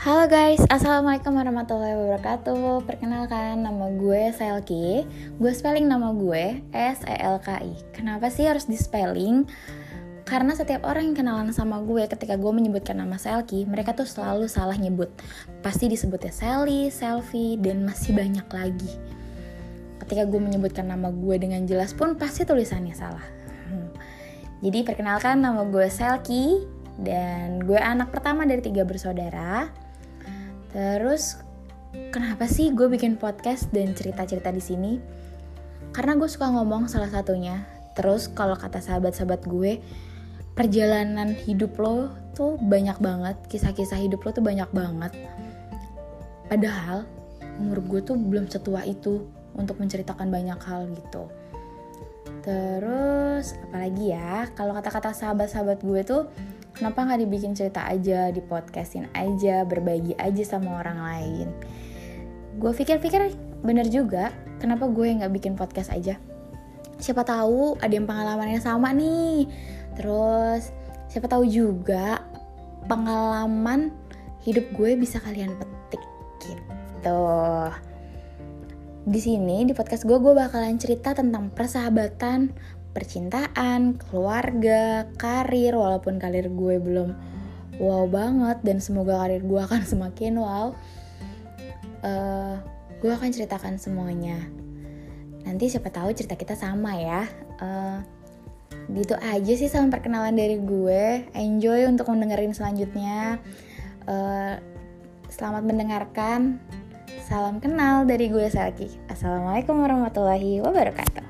Halo guys, Assalamualaikum warahmatullahi wabarakatuh Perkenalkan, nama gue Selki Gue spelling nama gue S-E-L-K-I Kenapa sih harus di spelling? Karena setiap orang yang kenalan sama gue ketika gue menyebutkan nama Selki Mereka tuh selalu salah nyebut Pasti disebutnya Sally, Selfie, dan masih banyak lagi Ketika gue menyebutkan nama gue dengan jelas pun pasti tulisannya salah hmm. Jadi perkenalkan nama gue Selki dan gue anak pertama dari tiga bersaudara. Terus kenapa sih gue bikin podcast dan cerita-cerita di sini? Karena gue suka ngomong salah satunya. Terus kalau kata sahabat-sahabat gue, perjalanan hidup lo tuh banyak banget, kisah-kisah hidup lo tuh banyak banget. Padahal umur gue tuh belum setua itu untuk menceritakan banyak hal gitu. Terus apalagi ya, kalau kata-kata sahabat-sahabat gue tuh kenapa nggak dibikin cerita aja di podcastin aja berbagi aja sama orang lain? Gue pikir-pikir bener juga kenapa gue nggak bikin podcast aja? Siapa tahu ada yang pengalamannya sama nih. Terus siapa tahu juga pengalaman hidup gue bisa kalian petik gitu. Di sini di podcast gue gue bakalan cerita tentang persahabatan percintaan, keluarga, karir walaupun karir gue belum wow banget dan semoga karir gue akan semakin wow. Uh, gue akan ceritakan semuanya. Nanti siapa tahu cerita kita sama ya. Uh, gitu aja sih sama perkenalan dari gue. Enjoy untuk mendengarin selanjutnya. Uh, selamat mendengarkan. Salam kenal dari gue Selki. Assalamualaikum warahmatullahi wabarakatuh.